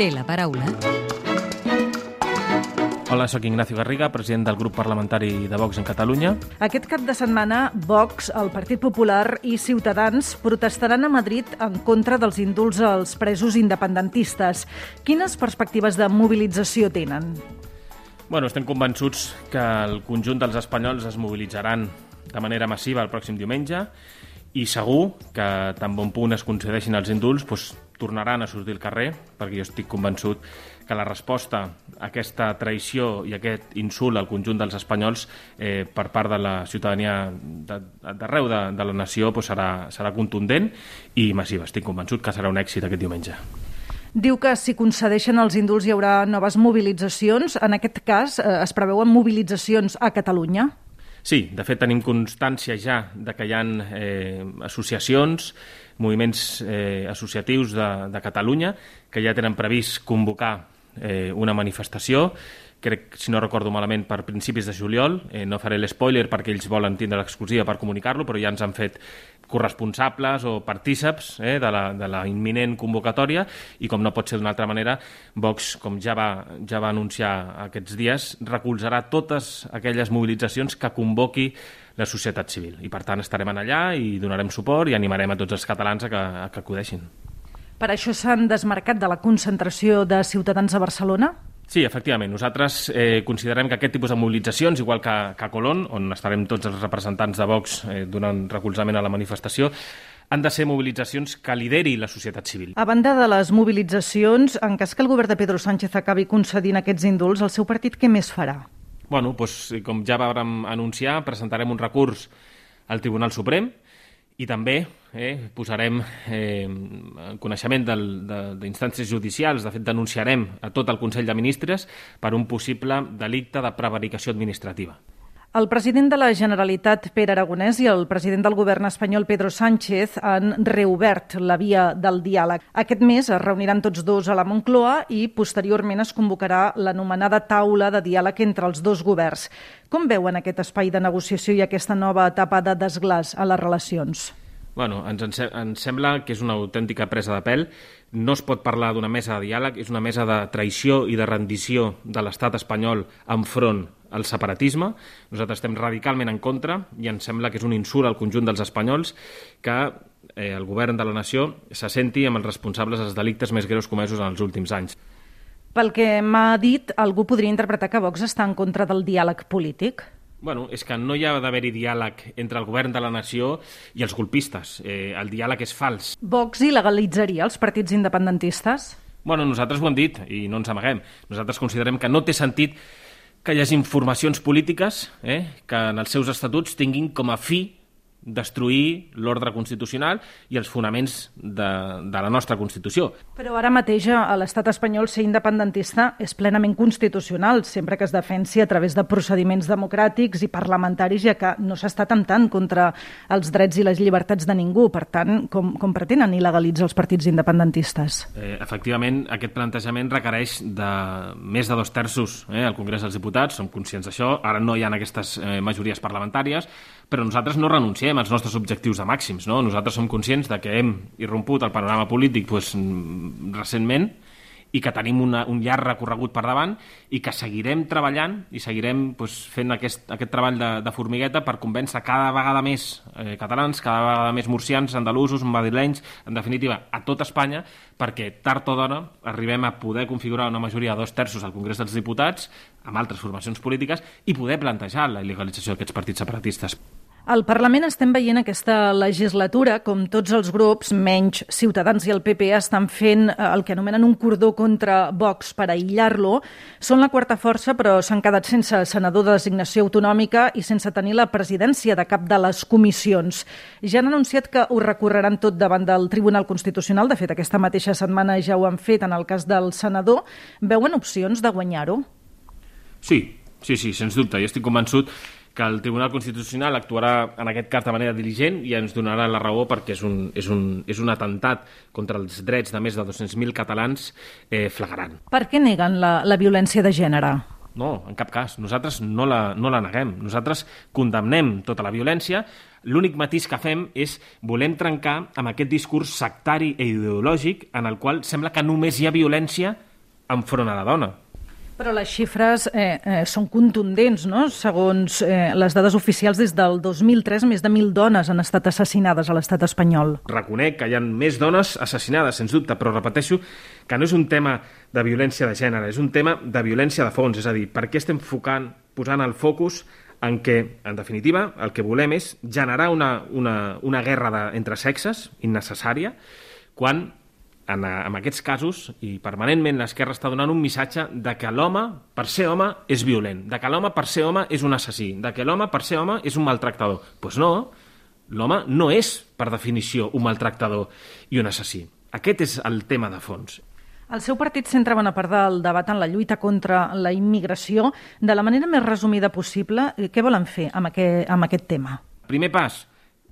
té la paraula. Hola, sóc Ignacio Garriga, president del grup parlamentari de Vox en Catalunya. Aquest cap de setmana, Vox, el Partit Popular i Ciutadans protestaran a Madrid en contra dels indults als presos independentistes. Quines perspectives de mobilització tenen? Bueno, estem convençuts que el conjunt dels espanyols es mobilitzaran de manera massiva el pròxim diumenge i segur que tan bon punt es concedeixin els indults doncs, tornaran a sortir al carrer perquè jo estic convençut que la resposta a aquesta traïció i aquest insult al conjunt dels espanyols eh, per part de la ciutadania d'arreu de, de, la nació doncs serà, serà contundent i massiva. Estic convençut que serà un èxit aquest diumenge. Diu que si concedeixen els indults hi haurà noves mobilitzacions. En aquest cas, eh, es preveuen mobilitzacions a Catalunya? Sí, de fet tenim constància ja de que hi ha eh, associacions, moviments eh, associatius de, de Catalunya que ja tenen previst convocar eh, una manifestació crec, si no recordo malament, per principis de juliol. Eh, no faré l'espoiler perquè ells volen tindre l'exclusiva per comunicar-lo, però ja ens han fet corresponsables o partíceps eh, de, la, de la imminent convocatòria i com no pot ser d'una altra manera, Vox, com ja va, ja va anunciar aquests dies, recolzarà totes aquelles mobilitzacions que convoqui la societat civil. I per tant estarem allà i donarem suport i animarem a tots els catalans a que, a que acudeixin. Per això s'han desmarcat de la concentració de ciutadans a Barcelona? Sí, efectivament. Nosaltres eh, considerem que aquest tipus de mobilitzacions, igual que, que a Colón, on estarem tots els representants de Vox eh, donant recolzament a la manifestació, han de ser mobilitzacions que lideri la societat civil. A banda de les mobilitzacions, en cas que el govern de Pedro Sánchez acabi concedint aquests indults, el seu partit què més farà? Bueno, doncs, com ja vam anunciar, presentarem un recurs al Tribunal Suprem i també eh, posarem eh, coneixement d'instàncies judicials, de fet denunciarem a tot el Consell de Ministres per un possible delicte de prevaricació administrativa. El president de la Generalitat, Pere Aragonès, i el president del govern espanyol, Pedro Sánchez, han reobert la via del diàleg. Aquest mes es reuniran tots dos a la Moncloa i posteriorment es convocarà l'anomenada taula de diàleg entre els dos governs. Com veuen aquest espai de negociació i aquesta nova etapa de desglàs a les relacions? Bueno, ens, ens sembla que és una autèntica presa de pèl. No es pot parlar d'una mesa de diàleg, és una mesa de traïció i de rendició de l'estat espanyol enfront al separatisme. Nosaltres estem radicalment en contra i ens sembla que és un insult al conjunt dels espanyols que eh, el govern de la nació se senti amb els responsables dels delictes més greus comesos en els últims anys. Pel que m'ha dit, algú podria interpretar que Vox està en contra del diàleg polític? Bueno, és que no hi ha d'haver-hi diàleg entre el govern de la nació i els golpistes. Eh, el diàleg és fals. Vox il·legalitzaria els partits independentistes? Bueno, nosaltres ho hem dit i no ens amaguem. Nosaltres considerem que no té sentit que hi hagi informacions polítiques eh, que en els seus estatuts tinguin com a fi destruir l'ordre constitucional i els fonaments de, de la nostra Constitució. Però ara mateix a l'estat espanyol ser independentista és plenament constitucional, sempre que es defensi a través de procediments democràtics i parlamentaris, ja que no s'està temptant contra els drets i les llibertats de ningú. Per tant, com, com pretenen il·legalitzar els partits independentistes? Eh, efectivament, aquest plantejament requereix de més de dos terços eh, al Congrés dels Diputats, som conscients d'això, ara no hi ha aquestes eh, majories parlamentàries, però nosaltres no renunciem als nostres objectius de màxims. No? Nosaltres som conscients de que hem irromput el panorama polític pues, recentment i que tenim una, un llarg recorregut per davant i que seguirem treballant i seguirem pues, fent aquest, aquest treball de, de formigueta per convèncer cada vegada més eh, catalans, cada vegada més murcians, andalusos, madrilenys, en definitiva, a tot Espanya, perquè tard o d'hora arribem a poder configurar una majoria de dos terços al Congrés dels Diputats amb altres formacions polítiques i poder plantejar la il·legalització d'aquests partits separatistes. Al Parlament estem veient aquesta legislatura com tots els grups, menys Ciutadans i el PP, estan fent eh, el que anomenen un cordó contra Vox per aïllar-lo. Són la quarta força, però s'han quedat sense senador de designació autonòmica i sense tenir la presidència de cap de les comissions. Ja han anunciat que ho recorreran tot davant del Tribunal Constitucional. De fet, aquesta mateixa setmana ja ho han fet en el cas del senador. Veuen opcions de guanyar-ho? Sí, sí, sí, sens dubte. Jo estic convençut que el Tribunal Constitucional actuarà en aquest cas de manera diligent i ens donarà la raó perquè és un, és un, és un atemptat contra els drets de més de 200.000 catalans eh, flagrant. Per què neguen la, la violència de gènere? No, en cap cas. Nosaltres no la, no la neguem. Nosaltres condemnem tota la violència. L'únic matís que fem és volem trencar amb aquest discurs sectari i ideològic en el qual sembla que només hi ha violència enfront a la dona. Però les xifres eh, eh, són contundents, no? Segons eh, les dades oficials, des del 2003, més de 1.000 dones han estat assassinades a l'estat espanyol. Reconec que hi ha més dones assassinades, sens dubte, però repeteixo que no és un tema de violència de gènere, és un tema de violència de fons, és a dir, per què estem focant, posant el focus en què, en definitiva, el que volem és generar una, una, una guerra de, entre sexes innecessària, quan en, en aquests casos, i permanentment l'esquerra està donant un missatge de que l'home, per ser home, és violent, de que l'home, per ser home, és un assassí, de que l'home, per ser home, és un maltractador. Doncs pues no, l'home no és, per definició, un maltractador i un assassí. Aquest és el tema de fons. El seu partit centra bona part del debat en la lluita contra la immigració. De la manera més resumida possible, què volen fer amb aquest, amb aquest tema? Primer pas,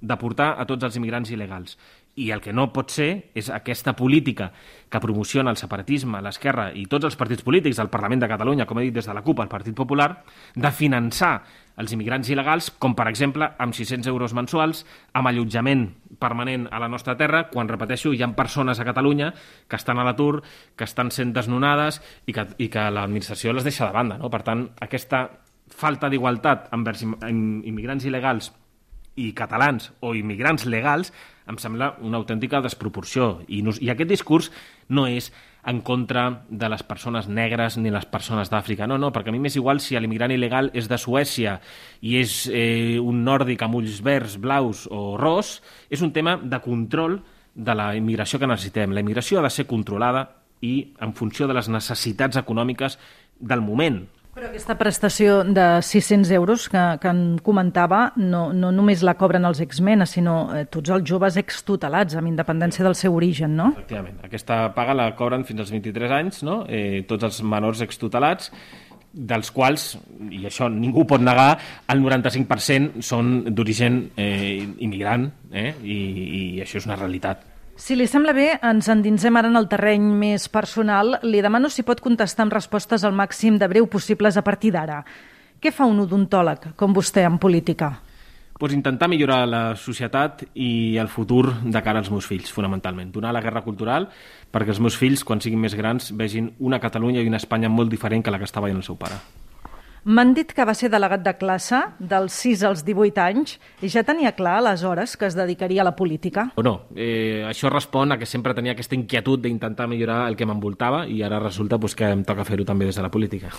deportar a tots els immigrants il·legals. I el que no pot ser és aquesta política que promociona el separatisme, l'esquerra i tots els partits polítics del Parlament de Catalunya, com he dit des de la CUP, el Partit Popular, de finançar els immigrants il·legals, com per exemple amb 600 euros mensuals, amb allotjament permanent a la nostra terra, quan, repeteixo, hi ha persones a Catalunya que estan a l'atur, que estan sent desnonades i que, i que l'administració les deixa de banda. No? Per tant, aquesta falta d'igualtat envers immigrants il·legals i catalans o immigrants legals em sembla una autèntica desproporció. I, no, I aquest discurs no és en contra de les persones negres ni les persones d'Àfrica. No, no, perquè a mi m'és igual si l'immigrant il·legal és de Suècia i és eh, un nòrdic amb ulls verds, blaus o ros, és un tema de control de la immigració que necessitem. La immigració ha de ser controlada i en funció de les necessitats econòmiques del moment. Però aquesta prestació de 600 euros que, que en comentava no, no només la cobren els exmenes, sinó eh, tots els joves extutelats, amb independència del seu origen, no? Efectivament. Aquesta paga la cobren fins als 23 anys, no? eh, tots els menors extutelats, dels quals, i això ningú pot negar, el 95% són d'origen eh, immigrant, eh? I, i això és una realitat. Si li sembla bé, ens endinsem ara en el terreny més personal. Li demano si pot contestar amb respostes al màxim de breu possibles a partir d'ara. Què fa un odontòleg, com vostè, en política? Pues intentar millorar la societat i el futur de cara als meus fills, fonamentalment. Donar la guerra cultural perquè els meus fills, quan siguin més grans, vegin una Catalunya i una Espanya molt diferent que la que estava veient el seu pare. M'han dit que va ser delegat de classe dels 6 als 18 anys i ja tenia clar aleshores que es dedicaria a la política? O no, eh, això respon a que sempre tenia aquesta inquietud d'intentar millorar el que m'envoltava i ara resulta pues, que em toca fer-ho també des de la política.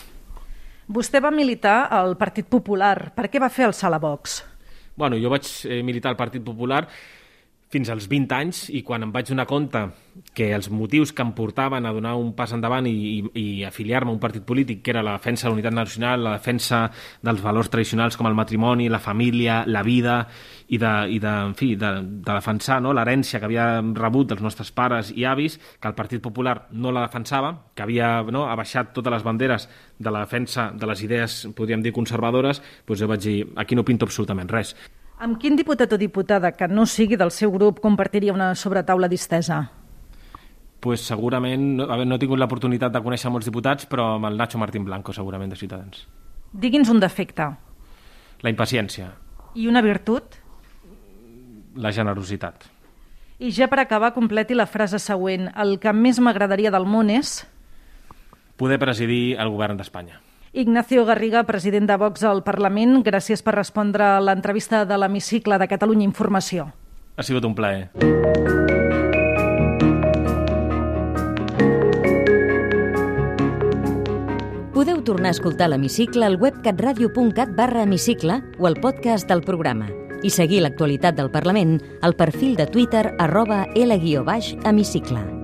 Vostè va militar al Partit Popular. Per què va fer el Vox? Bueno, jo vaig eh, militar al Partit Popular fins als 20 anys i quan em vaig donar compte que els motius que em portaven a donar un pas endavant i, i, i afiliar-me a un partit polític, que era la defensa de la unitat nacional, la defensa dels valors tradicionals com el matrimoni, la família, la vida i de, i de, en fi, de, de defensar no, l'herència que havia rebut dels nostres pares i avis, que el Partit Popular no la defensava, que havia no, abaixat totes les banderes de la defensa de les idees, podríem dir, conservadores, doncs jo vaig dir, aquí no pinto absolutament res. Amb quin diputat o diputada que no sigui del seu grup compartiria una sobretaula distesa? Pues segurament, no, no he tingut l'oportunitat de conèixer molts diputats, però amb el Nacho Martín Blanco, segurament, de Ciutadans. Digui'ns un defecte. La impaciència. I una virtut? La generositat. I ja per acabar, completi la frase següent. El que més m'agradaria del món és... Poder presidir el govern d'Espanya. Ignacio Garriga, president de Vox al Parlament, gràcies per respondre a l'entrevista de l'Hemicicle de Catalunya Informació. Ha sigut un plaer. Podeu tornar a escoltar l'Hemicicle al web catradio.cat barra hemicicle o al podcast del programa i seguir l'actualitat del Parlament al perfil de Twitter arroba L-hemicicle.